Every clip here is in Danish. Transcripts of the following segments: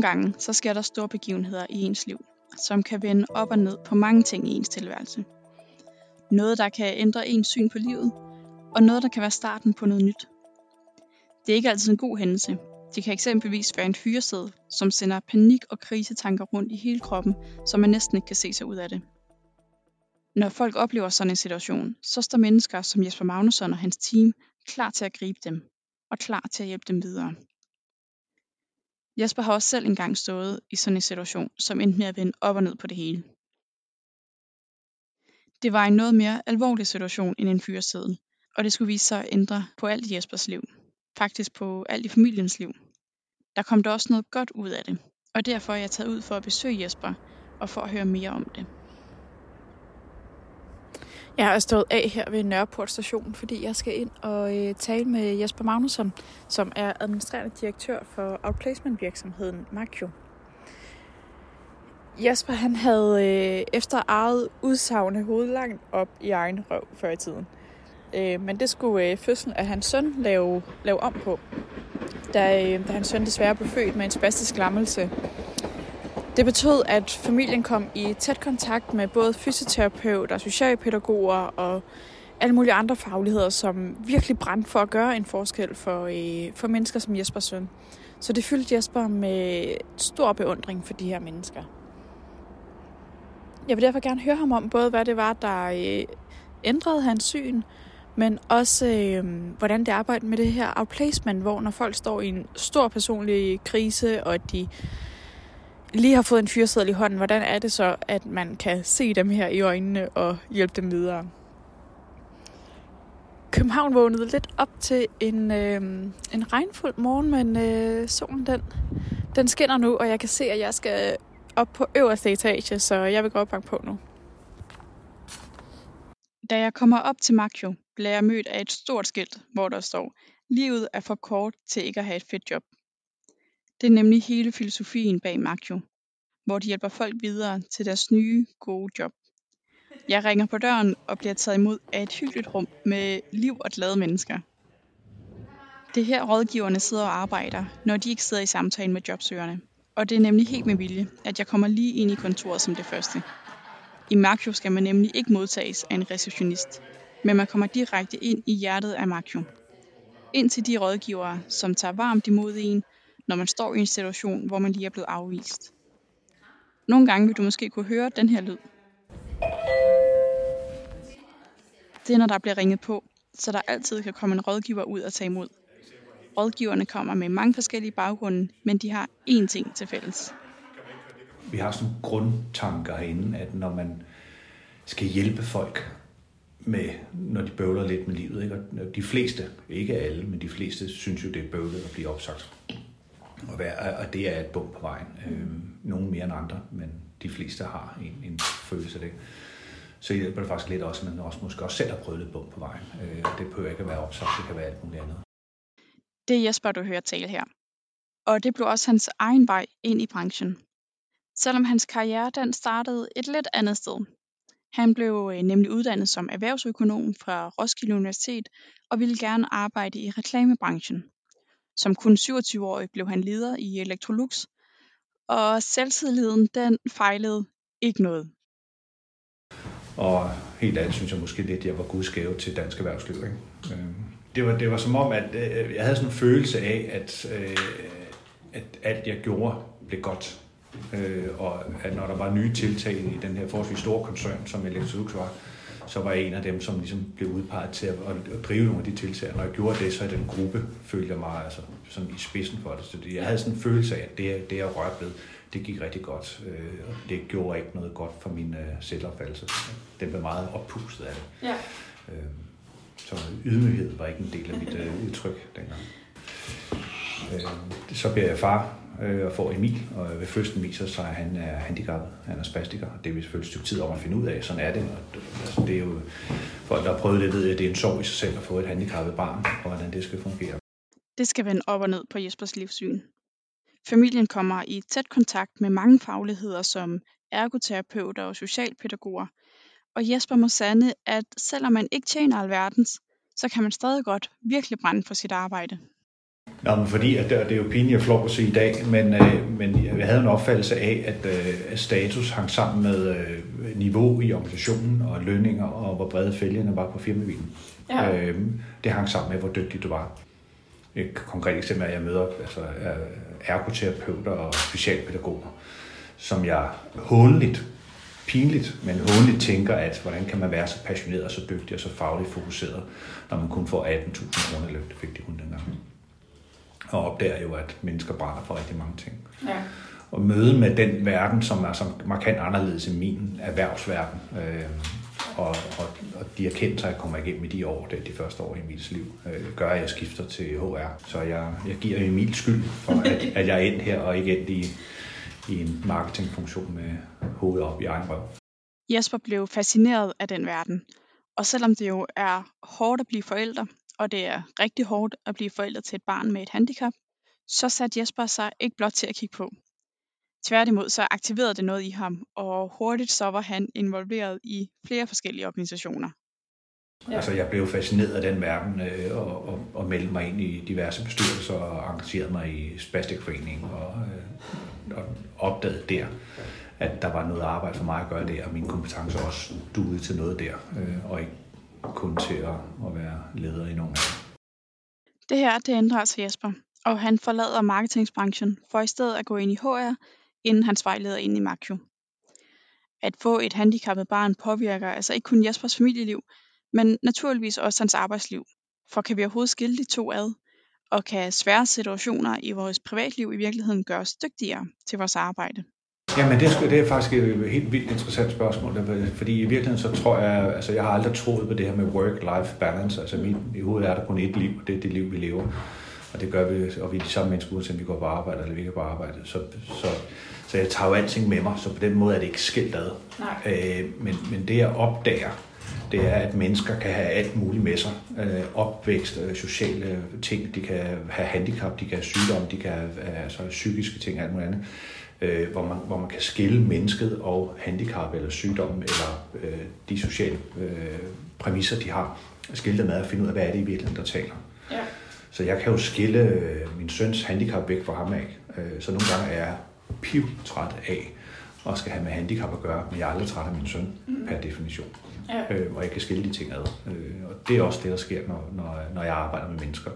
Nogle gange så sker der store begivenheder i ens liv, som kan vende op og ned på mange ting i ens tilværelse. Noget, der kan ændre ens syn på livet, og noget, der kan være starten på noget nyt. Det er ikke altid en god hændelse. Det kan eksempelvis være en fyresæd, som sender panik og krisetanker rundt i hele kroppen, så man næsten ikke kan se sig ud af det. Når folk oplever sådan en situation, så står mennesker som Jesper Magnusson og hans team klar til at gribe dem, og klar til at hjælpe dem videre. Jesper har også selv engang stået i sådan en situation, som endte med at vende op og ned på det hele. Det var en noget mere alvorlig situation end en fyreseddel, og det skulle vise sig at ændre på alt i Jespers liv. Faktisk på alt i familiens liv. Der kom der også noget godt ud af det, og derfor er jeg taget ud for at besøge Jesper og for at høre mere om det. Jeg er stået af her ved Nørreport station, fordi jeg skal ind og øh, tale med Jesper Magnusson, som er administrerende direktør for outplacement virksomheden Makio. Jesper han havde øh, efter eget udsagn hovedet langt op i egen røv før i tiden. Øh, men det skulle øh, fødslen af hans søn lave, lave om på, da, øh, da hans søn desværre blev født med en spastisk lammelse. Det betød, at familien kom i tæt kontakt med både fysioterapeuter, socialpædagoger og alle mulige andre fagligheder, som virkelig brændte for at gøre en forskel for, øh, for mennesker som Jespers søn. Så det fyldte Jesper med stor beundring for de her mennesker. Jeg vil derfor gerne høre ham om både, hvad det var, der øh, ændrede hans syn, men også øh, hvordan det arbejder med det her outplacement, hvor når folk står i en stor personlig krise, og at de lige har fået en fyreseddel i hånden, hvordan er det så, at man kan se dem her i øjnene og hjælpe dem videre? København vågnede lidt op til en, øh, en regnfuld morgen, men øh, solen den, den skinner nu, og jeg kan se, at jeg skal op på øverste etage, så jeg vil gå op på nu. Da jeg kommer op til Makjo, bliver jeg mødt af et stort skilt, hvor der står, livet er for kort til ikke at have et fedt job. Det er nemlig hele filosofien bag Makjo, hvor de hjælper folk videre til deres nye, gode job. Jeg ringer på døren og bliver taget imod af et hyggeligt rum med liv og glade mennesker. Det er her rådgiverne sidder og arbejder, når de ikke sidder i samtale med jobsøgerne. Og det er nemlig helt med vilje, at jeg kommer lige ind i kontoret som det første. I Makjo skal man nemlig ikke modtages af en receptionist, men man kommer direkte ind i hjertet af Makjo. Ind til de rådgivere, som tager varmt imod en, når man står i en situation, hvor man lige er blevet afvist. Nogle gange vil du måske kunne høre den her lyd. Det er, når der bliver ringet på, så der altid kan komme en rådgiver ud og tage imod. Rådgiverne kommer med mange forskellige baggrunde, men de har én ting til fælles. Vi har sådan grundtanker herinde, at når man skal hjælpe folk med, når de bøvler lidt med livet, ikke? og de fleste, ikke alle, men de fleste synes jo, det er bøvlet at blive opsagt. Og, være, og det er et bump på vejen. Øhm, nogle mere end andre, men de fleste har en, en følelse af det. Så hjælper det faktisk lidt også, at man også måske også selv har prøvet lidt bump på vejen. Øh, det behøver ikke at være opsagt, det kan være alt muligt andet. Det er Jesper, du hører tale her. Og det blev også hans egen vej ind i branchen. Selvom hans karriere den startede et lidt andet sted. Han blev øh, nemlig uddannet som erhvervsøkonom fra Roskilde Universitet og ville gerne arbejde i reklamebranchen. Som kun 27-årig blev han leder i Electrolux, og selvtilliden den fejlede ikke noget. Og helt ærligt synes jeg måske lidt, at jeg var gudsgave til dansk erhvervsliv. Ikke? Øhm, det, var, det var som om, at øh, jeg havde sådan en følelse af, at, øh, at alt jeg gjorde blev godt. Øh, og at når der var nye tiltag i den her forholdsvis store koncern, som Electrolux var, så var jeg en af dem, som ligesom blev udpeget til at, at drive nogle af de tiltag. Når jeg gjorde det, så i den gruppe følte jeg mig altså, sådan i spidsen for det. Så jeg havde sådan en følelse af, at det, det jeg rørte ved, det gik rigtig godt. Øh, og det gjorde ikke noget godt for min øh, selvopfattelse. Den blev meget oppustet af det. Ja. Øh, så ydmyghed var ikke en del af mit øh, udtryk dengang. Øh, så bliver jeg far øh, og får Emil, og ved første viser sig, at han er handicappet, han er spastiker, og det vi selvfølgelig et stykke tid om at finde ud af, sådan er det. Og, altså, det er jo, folk der har prøvet det, ved at det er en sorg i sig selv at få et handicappet barn, og hvordan det skal fungere. Det skal vende op og ned på Jespers livssyn. Familien kommer i tæt kontakt med mange fagligheder som ergoterapeuter og socialpædagoger, og Jesper må sande, at selvom man ikke tjener alverdens, så kan man stadig godt virkelig brænde for sit arbejde. Nå, men fordi, at det, det er jo pinligt at flot at i dag, men, øh, men jeg havde en opfattelse af, at, øh, at status hang sammen med øh, niveau i organisationen og lønninger og hvor brede fælgene var på firmabilen. Ja. Øh, det hang sammen med, hvor dygtig du var. Et konkret eksempel er, at jeg møder altså, ergoterapeuter og specialpædagoger, som jeg håndeligt, pinligt, men håndeligt tænker, at hvordan kan man være så passioneret og så dygtig og så fagligt fokuseret, når man kun får 18.000 kroner løn, det fik de kun dengang. Og opdager jo, at mennesker brænder for rigtig mange ting. Ja. Og møde med den verden, som er så markant anderledes end min erhvervsverden, øh, og, og, og de erkendelser, jeg kommer igennem i de år, det er de første år i mit liv, øh, gør, at jeg skifter til HR. Så jeg, jeg giver Emil skyld for, at, at jeg er endt her, og ikke endt i, i en marketingfunktion med hovedet op i egen røv. Jesper blev fascineret af den verden, og selvom det jo er hårdt at blive forældre, og det er rigtig hårdt at blive forældre til et barn med et handicap, så satte Jesper sig ikke blot til at kigge på. Tværtimod så aktiverede det noget i ham, og hurtigt så var han involveret i flere forskellige organisationer. Ja. Altså, jeg blev fascineret af den verden øh, og, og, og meldte mig ind i diverse bestyrelser og engagerede mig i Spastikforeningen og, øh, og opdagede der, at der var noget arbejde for mig at gøre der, og mine kompetencer også duede til noget der, øh, og ikke kun til at, at være leder i nogen af Det her, det ændrer sig Jesper, og han forlader marketingsbranchen for i stedet at gå ind i HR inden hans vejleder ind i Makjo. At få et handicappet barn påvirker altså ikke kun Jespers familieliv, men naturligvis også hans arbejdsliv. For kan vi overhovedet skille de to ad? Og kan svære situationer i vores privatliv i virkeligheden gøre os dygtigere til vores arbejde? Jamen, det det er faktisk et helt vildt interessant spørgsmål, fordi i virkeligheden så tror jeg, altså jeg har aldrig troet på det her med work-life balance, altså mit, i hovedet er der kun et liv, og det er det liv, vi lever. Og det gør vi, og vi er de samme mennesker, uanset om vi går på arbejde eller vi ikke går på arbejde. Så, så, så jeg tager jo alting med mig, så på den måde er det ikke skilt ad. Nej. Øh, men, men det jeg opdager, det er, at mennesker kan have alt muligt med sig. Øh, opvækst, øh, sociale ting, de kan have handicap, de kan have sygdom, de kan have altså, psykiske ting og alt muligt andet. Øh, hvor, man, hvor man kan skille mennesket og handicap eller sygdom eller øh, de sociale øh, præmisser, de har. Skille dem med at finde ud af, hvad er det i virkeligheden, der taler. Ja. Så jeg kan jo skille øh, min søns handicap væk fra ham af. Øh, så nogle gange er jeg pivtræt af og skal have med handicap at gøre, men jeg er aldrig træt af min søn mm. per definition. Ja. Øh, og jeg kan skille de ting ad. Øh, og det er også det, der sker, når, når, når jeg arbejder med mennesker.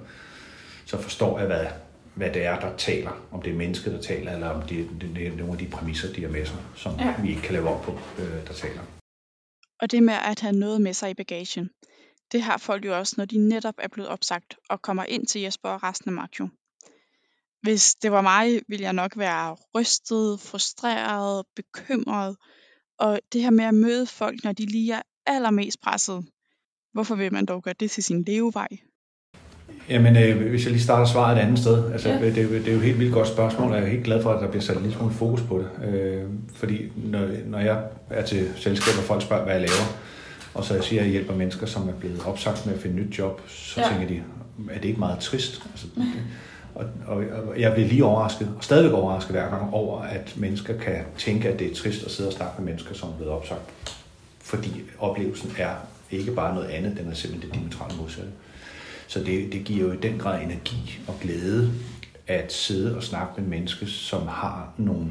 Så forstår jeg, hvad, hvad det er, der taler. Om det er mennesket, der taler, eller om det, det, det er nogle af de præmisser, de har med sig, som ja. vi ikke kan lave op på, øh, der taler. Og det med at have noget med sig i bagagen, det har folk jo også, når de netop er blevet opsagt og kommer ind til Jesper og resten af Makjo. Hvis det var mig, ville jeg nok være rystet, frustreret, bekymret. Og det her med at møde folk, når de lige er allermest presset. Hvorfor vil man dog gøre det til sin levevej? Jamen, øh, hvis jeg lige starter svaret et andet sted. Altså, ja. det, det er jo et helt vildt godt spørgsmål, og jeg er helt glad for, at der bliver sat lidt smule fokus på det. Øh, fordi når, når jeg er til selskaber, og folk spørger, hvad jeg laver, og så jeg siger, at jeg hjælper mennesker, som er blevet opsagt med at finde nyt job, så ja. tænker de, er det ikke meget trist? Altså, det, og, og, og jeg bliver lige overrasket, og stadigvæk overrasket hver gang over, at mennesker kan tænke, at det er trist at sidde og snakke med mennesker, som er blevet opsagt. Fordi oplevelsen er ikke bare noget andet, den er simpelthen det diametrale modsatte. Så det, det giver jo i den grad energi og glæde at sidde og snakke med mennesker, som har nogle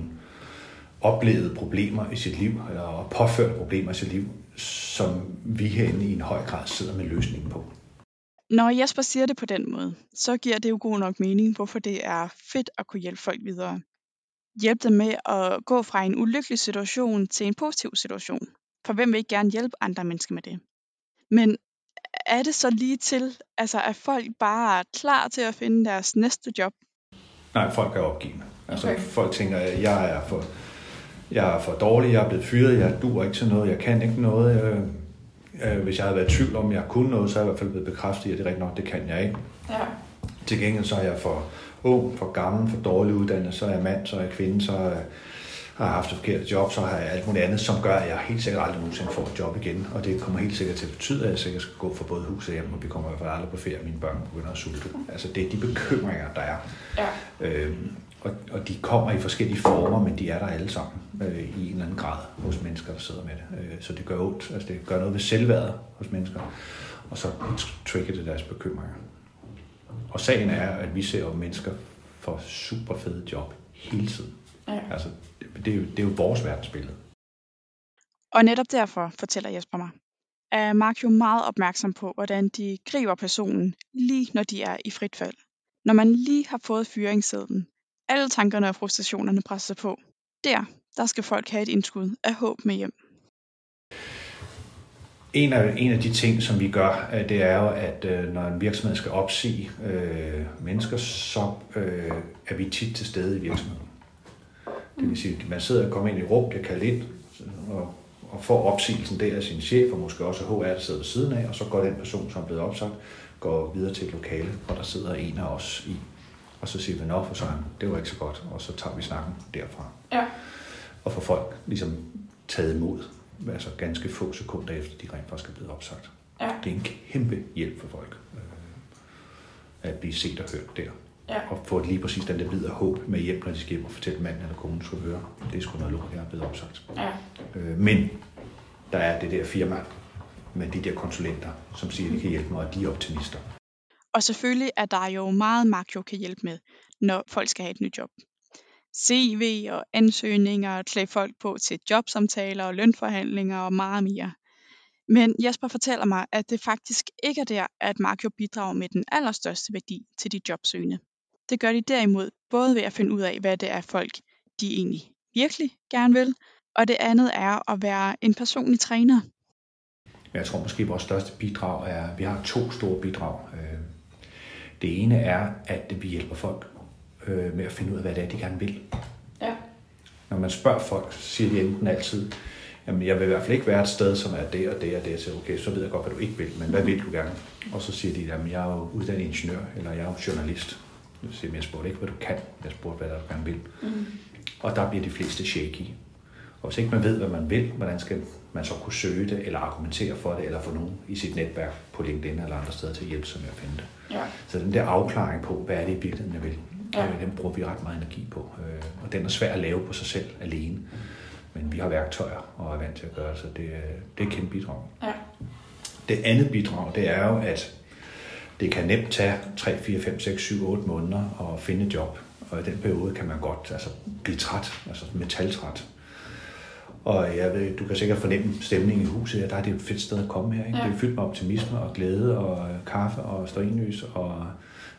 oplevede problemer i sit liv, eller påførte problemer i sit liv, som vi herinde i en høj grad sidder med løsningen på. Når Jesper siger det på den måde, så giver det jo god nok mening, hvorfor det er fedt at kunne hjælpe folk videre. Hjælpe dem med at gå fra en ulykkelig situation til en positiv situation. For hvem vil ikke gerne hjælpe andre mennesker med det? Men er det så lige til, altså er folk bare klar til at finde deres næste job? Nej, folk er opgivende. Altså okay. folk tænker, at jeg er for, jeg er for dårlig, jeg er blevet fyret, jeg duer ikke til noget, jeg kan ikke noget. Øh, øh, hvis jeg havde været i tvivl om, jeg kunne noget, så er jeg i hvert fald blevet bekræftet i, at det er rigtigt nok, det kan jeg ikke. Ja. Til gengæld så er jeg for ung, for gammel, for dårlig uddannet, så er jeg mand, så er jeg kvinde, så er har haft et forkert job, så har jeg alt muligt andet, som gør, at jeg helt sikkert aldrig nogensinde får et job igen. Og det kommer helt sikkert til at betyde, at jeg sikkert skal gå for både hus og hjem, og vi kommer i hvert fald aldrig på ferie, og mine børn begynder at sulte. Altså det er de bekymringer, der er. Ja. Øhm, og, og de kommer i forskellige former, men de er der alle sammen øh, i en eller anden grad hos mennesker, der sidder med det. Øh, så det gør ondt. Altså det gør noget ved selvværdet hos mennesker. Og så trigger det deres bekymringer. Og sagen er, at vi ser jo mennesker for super fede job hele tiden. Ja. Altså, det, det, er jo, det er jo vores verdensbillede. Og netop derfor, fortæller Jesper mig, er Mark jo meget opmærksom på, hvordan de griber personen, lige når de er i frit fald. Når man lige har fået fyringssedlen, alle tankerne og frustrationerne presser på. Der, der skal folk have et indskud af håb med hjem. En af, en af de ting, som vi gør, øh, det er jo, at øh, når en virksomhed skal opsige øh, mennesker, så øh, er vi tit til stede i virksomheden. Det vil sige, at man sidder og kommer ind i rum, det kan lidt, og, og får opsigelsen der af sin chef, og måske også HR, der sidder ved siden af, og så går den person, som er blevet opsagt, går videre til et lokale, hvor der sidder en af os i. Og så siger vi, nå for sådan, det var ikke så godt, og så tager vi snakken derfra. Ja. Og får folk ligesom taget imod, altså ganske få sekunder efter, de rent faktisk er blevet opsagt. Ja. Det er en kæmpe hjælp for folk, øh, at blive set og hørt der. Ja. Og få lige præcis den der bid af håb med hjem, når de skal hjem og fortælle manden eller konen, skulle høre, det er sgu noget lort, jeg er blevet opsagt. Ja. Øh, men der er det der firma med de der konsulenter, som siger, at de kan hjælpe mig, og de er optimister. Og selvfølgelig er der jo meget, Mark jo kan hjælpe med, når folk skal have et nyt job. CV og ansøgninger, klæde folk på til jobsamtaler og lønforhandlinger og meget mere. Men Jesper fortæller mig, at det faktisk ikke er der, at Mark jo bidrager med den allerstørste værdi til de jobsøgende. Det gør de derimod både ved at finde ud af, hvad det er folk, de egentlig virkelig gerne vil, og det andet er at være en personlig træner. Jeg tror måske, at vores største bidrag er, at vi har to store bidrag. Øh, det ene er, at vi hjælper folk øh, med at finde ud af, hvad det er, de gerne vil. Ja. Når man spørger folk, siger de enten altid, jamen jeg vil i hvert fald ikke være et sted, som er det og det og det. Så okay, så ved jeg godt, hvad du ikke vil, men hvad vil du gerne? Og så siger de, jamen jeg er jo uddannet ingeniør, eller jeg er jo journalist. Siger jeg spurgte ikke, hvad du kan, jeg spurgte, hvad du gerne vil. Mm. Og der bliver de fleste shaky. Og hvis ikke man ved, hvad man vil, hvordan skal man så kunne søge det, eller argumentere for det, eller få nogen i sit netværk på LinkedIn eller andre steder til at hjælpe sig med at finde det. Ja. Så den der afklaring på, hvad er det i virkeligheden, jeg vil, ja. den bruger vi ret meget energi på. Øh, og den er svær at lave på sig selv alene. Men vi har værktøjer og er vant til at gøre det, så det, det er et kæmpe bidrag. Ja. Det andet bidrag, det er jo, at det kan nemt tage 3, 4, 5, 6, 7, 8 måneder at finde et job. Og i den periode kan man godt altså, blive træt, altså metaltræt. Og jeg ved, du kan sikkert fornemme stemningen i huset, at der er det et fedt sted at komme her. Ikke? Ja. Det er fyldt med optimisme og glæde og kaffe og støjnlys og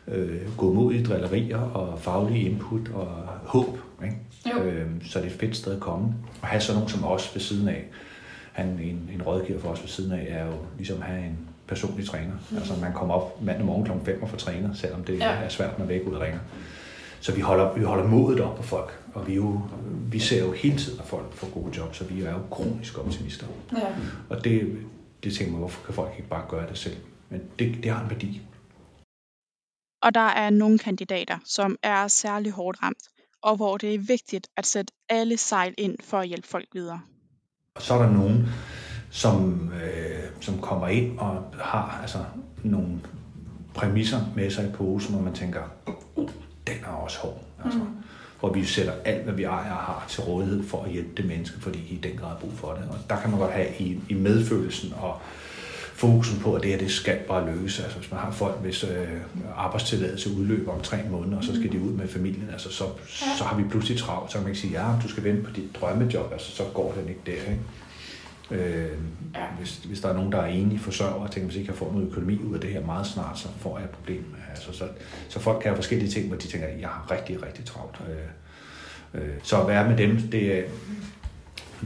øh, godmodige drillerier og faglige input og håb. Ikke? Øh, så det er et fedt sted at komme. Og have sådan nogen som os ved siden af. Han, en, en rådgiver for os ved siden af er jo ligesom at have en personlig træner. Mm. Altså man kommer op mandag morgen kl. 5 og får træner, selvom det ja. er svært, når væk ud og ringer. Så vi holder, vi holder modet op på folk, og vi, jo, vi ser jo hele tiden, at folk får gode jobs, så vi er jo kronisk optimister. Ja. Og det, det tænker man, hvorfor kan folk ikke bare gøre det selv? Men det, det har en værdi. Og der er nogle kandidater, som er særlig hårdt ramt, og hvor det er vigtigt at sætte alle sejl ind for at hjælpe folk videre. Og så er der nogen, som, øh, som kommer ind og har altså, nogle præmisser med sig i posen, hvor man tænker, uh, den er også hård. Altså, mm. Hvor vi sætter alt, hvad vi ejer og har til rådighed for at hjælpe det menneske, fordi de i den grad har brug for det. Og der kan man godt have i, i medfølelsen og fokusen på, at det her det skal bare løse. Altså hvis man har folk, hvis øh, arbejdstilladelse udløber om tre måneder, og så skal de ud med familien, altså, så, så har vi pludselig travlt. Så kan man ikke sige, ja, du skal vente på dit drømmejob, altså, så går den ikke der. Ikke? Øh, ja. hvis, hvis der er nogen, der er enige forsørger og tænker, hvis ikke jeg får noget økonomi ud af det her meget snart, så får jeg et problem. Altså, så, så folk kan have forskellige ting, hvor de tænker, jeg har rigtig, rigtig travlt. Øh, øh, så at være med dem, det er,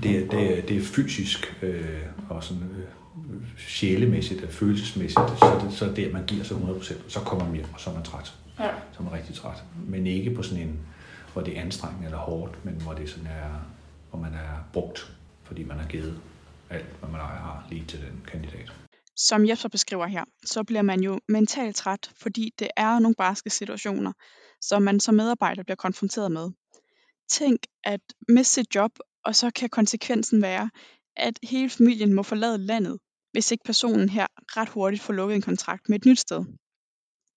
det er, det er, det er fysisk øh, og sådan, øh, sjælemæssigt og følelsesmæssigt, så det, så det, man giver sig 100%, så kommer man hjem, og så er man træt. Ja. Så er man rigtig træt. Men ikke på sådan en, hvor det er anstrengende eller hårdt, men hvor det sådan er, hvor man er brugt, fordi man har givet alt, hvad man ejer har, lige til den kandidat. Som Jesper beskriver her, så bliver man jo mentalt træt, fordi det er nogle barske situationer, som man som medarbejder bliver konfronteret med. Tænk at miste sit job, og så kan konsekvensen være, at hele familien må forlade landet, hvis ikke personen her ret hurtigt får lukket en kontrakt med et nyt sted.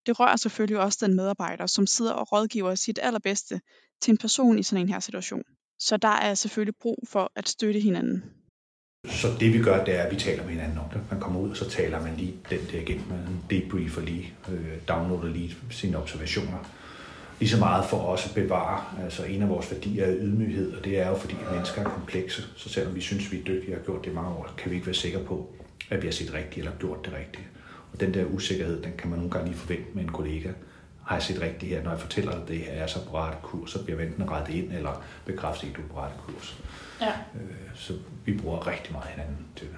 Det rører selvfølgelig også den medarbejder, som sidder og rådgiver sit allerbedste til en person i sådan en her situation. Så der er selvfølgelig brug for at støtte hinanden. Så det vi gør, det er, at vi taler med hinanden om det. Man kommer ud, og så taler man lige den der igennem. Man debriefer lige, øh, downloader lige sine observationer. Lige så meget for os at bevare, altså en af vores værdier er ydmyghed, og det er jo fordi, at mennesker er komplekse. Så selvom vi synes, vi er dygtige og har gjort det i mange år, kan vi ikke være sikre på, at vi har set rigtigt eller gjort det rigtigt. Og den der usikkerhed, den kan man nogle gange lige forvente med en kollega. Har jeg set rigtigt her, når jeg fortæller dig det her, er så på rette kurs, så bliver jeg enten rettet ind, eller bekræftet, at du er på rette kurs. Ja. Øh, så vi bruger rigtig meget hinanden til det.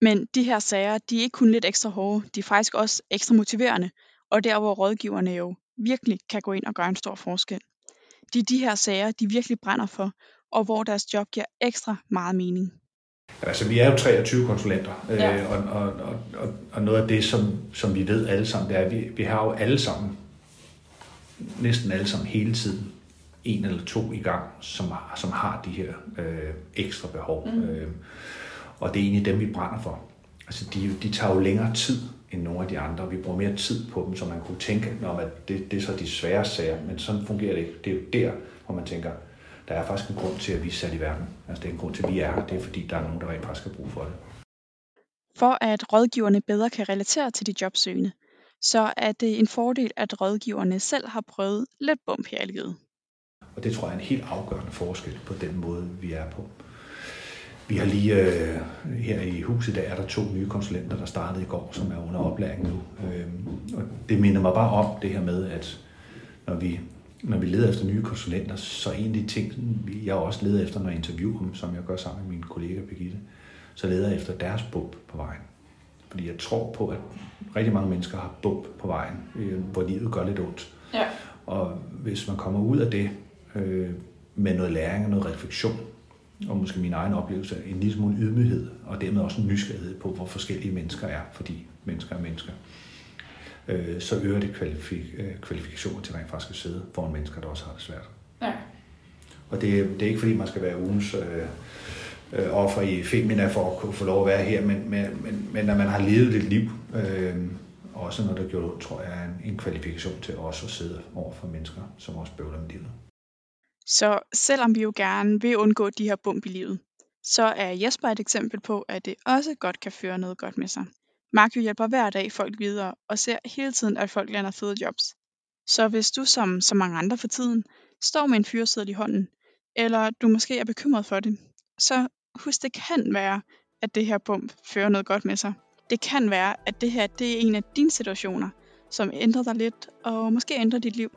Men de her sager, de er ikke kun lidt ekstra hårde, de er faktisk også ekstra motiverende, og der hvor rådgiverne jo virkelig kan gå ind og gøre en stor forskel. Det er de her sager, de virkelig brænder for, og hvor deres job giver ekstra meget mening. Altså, vi er jo 23 konsulenter, øh, Ja. og, og, og, og, og noget af det, som, som vi ved alle sammen, det er, at vi, vi har jo alle sammen, næsten alle sammen hele tiden, en eller to i gang, som, har- som har de her øh, ekstra behov. Mm. Øh, og det er egentlig dem, vi brænder for. Altså, de, de tager jo længere tid end nogle af de andre. Vi bruger mere tid på dem, så man kunne tænke, at det, det er så de svære sager, men sådan fungerer det ikke. Det er jo der, hvor man tænker, der er faktisk en grund til, at vi er sat i verden. Altså, det er en grund til, at vi er her. Det er fordi, der er nogen, der rent faktisk har brug for det. For at rådgiverne bedre kan relatere til de jobsøgende, så er det en fordel, at rådgiverne selv har prøvet lidt bump her i livet. Og det tror jeg er en helt afgørende forskel på den måde, vi er på. Vi har lige øh, her i huset, der er der to nye konsulenter, der startede i går, som er under oplæring nu. Øh, og det minder mig bare om det her med, at når vi, når vi leder efter nye konsulenter, så en af de ting, jeg også leder efter, når jeg interviewer dem, som jeg gør sammen med min kollega Birgitte, så leder jeg efter deres bump på vejen. Fordi jeg tror på, at rigtig mange mennesker har bump på vejen, øh, hvor livet gør lidt ondt. Ja. Og hvis man kommer ud af det øh, med noget læring og noget refleksion, og måske min egen oplevelse af en lille smule ydmyghed, og dermed også en nysgerrighed på, hvor forskellige mennesker er, fordi mennesker er mennesker, øh, så øger det kvalifik- øh, kvalifikationer til rent faktisk at sidde foran mennesker, der også har det svært. Ja. Og det, det er ikke fordi, man skal være ugens øh, øh, offer i Femina for at kunne få lov at være her, men, men, men, men at man har levet et liv, øh, også når det gjort, tror jeg, er en, en kvalifikation til også at sidde over for mennesker, som også bøvler med livet. Så selvom vi jo gerne vil undgå de her bump i livet, så er Jesper et eksempel på, at det også godt kan føre noget godt med sig. Mark jo hjælper hver dag folk videre og ser hele tiden, at folk lander fede jobs. Så hvis du som så mange andre for tiden står med en fyreseddel i hånden, eller du måske er bekymret for det, så husk, det kan være, at det her bump fører noget godt med sig. Det kan være, at det her det er en af dine situationer, som ændrer dig lidt og måske ændrer dit liv.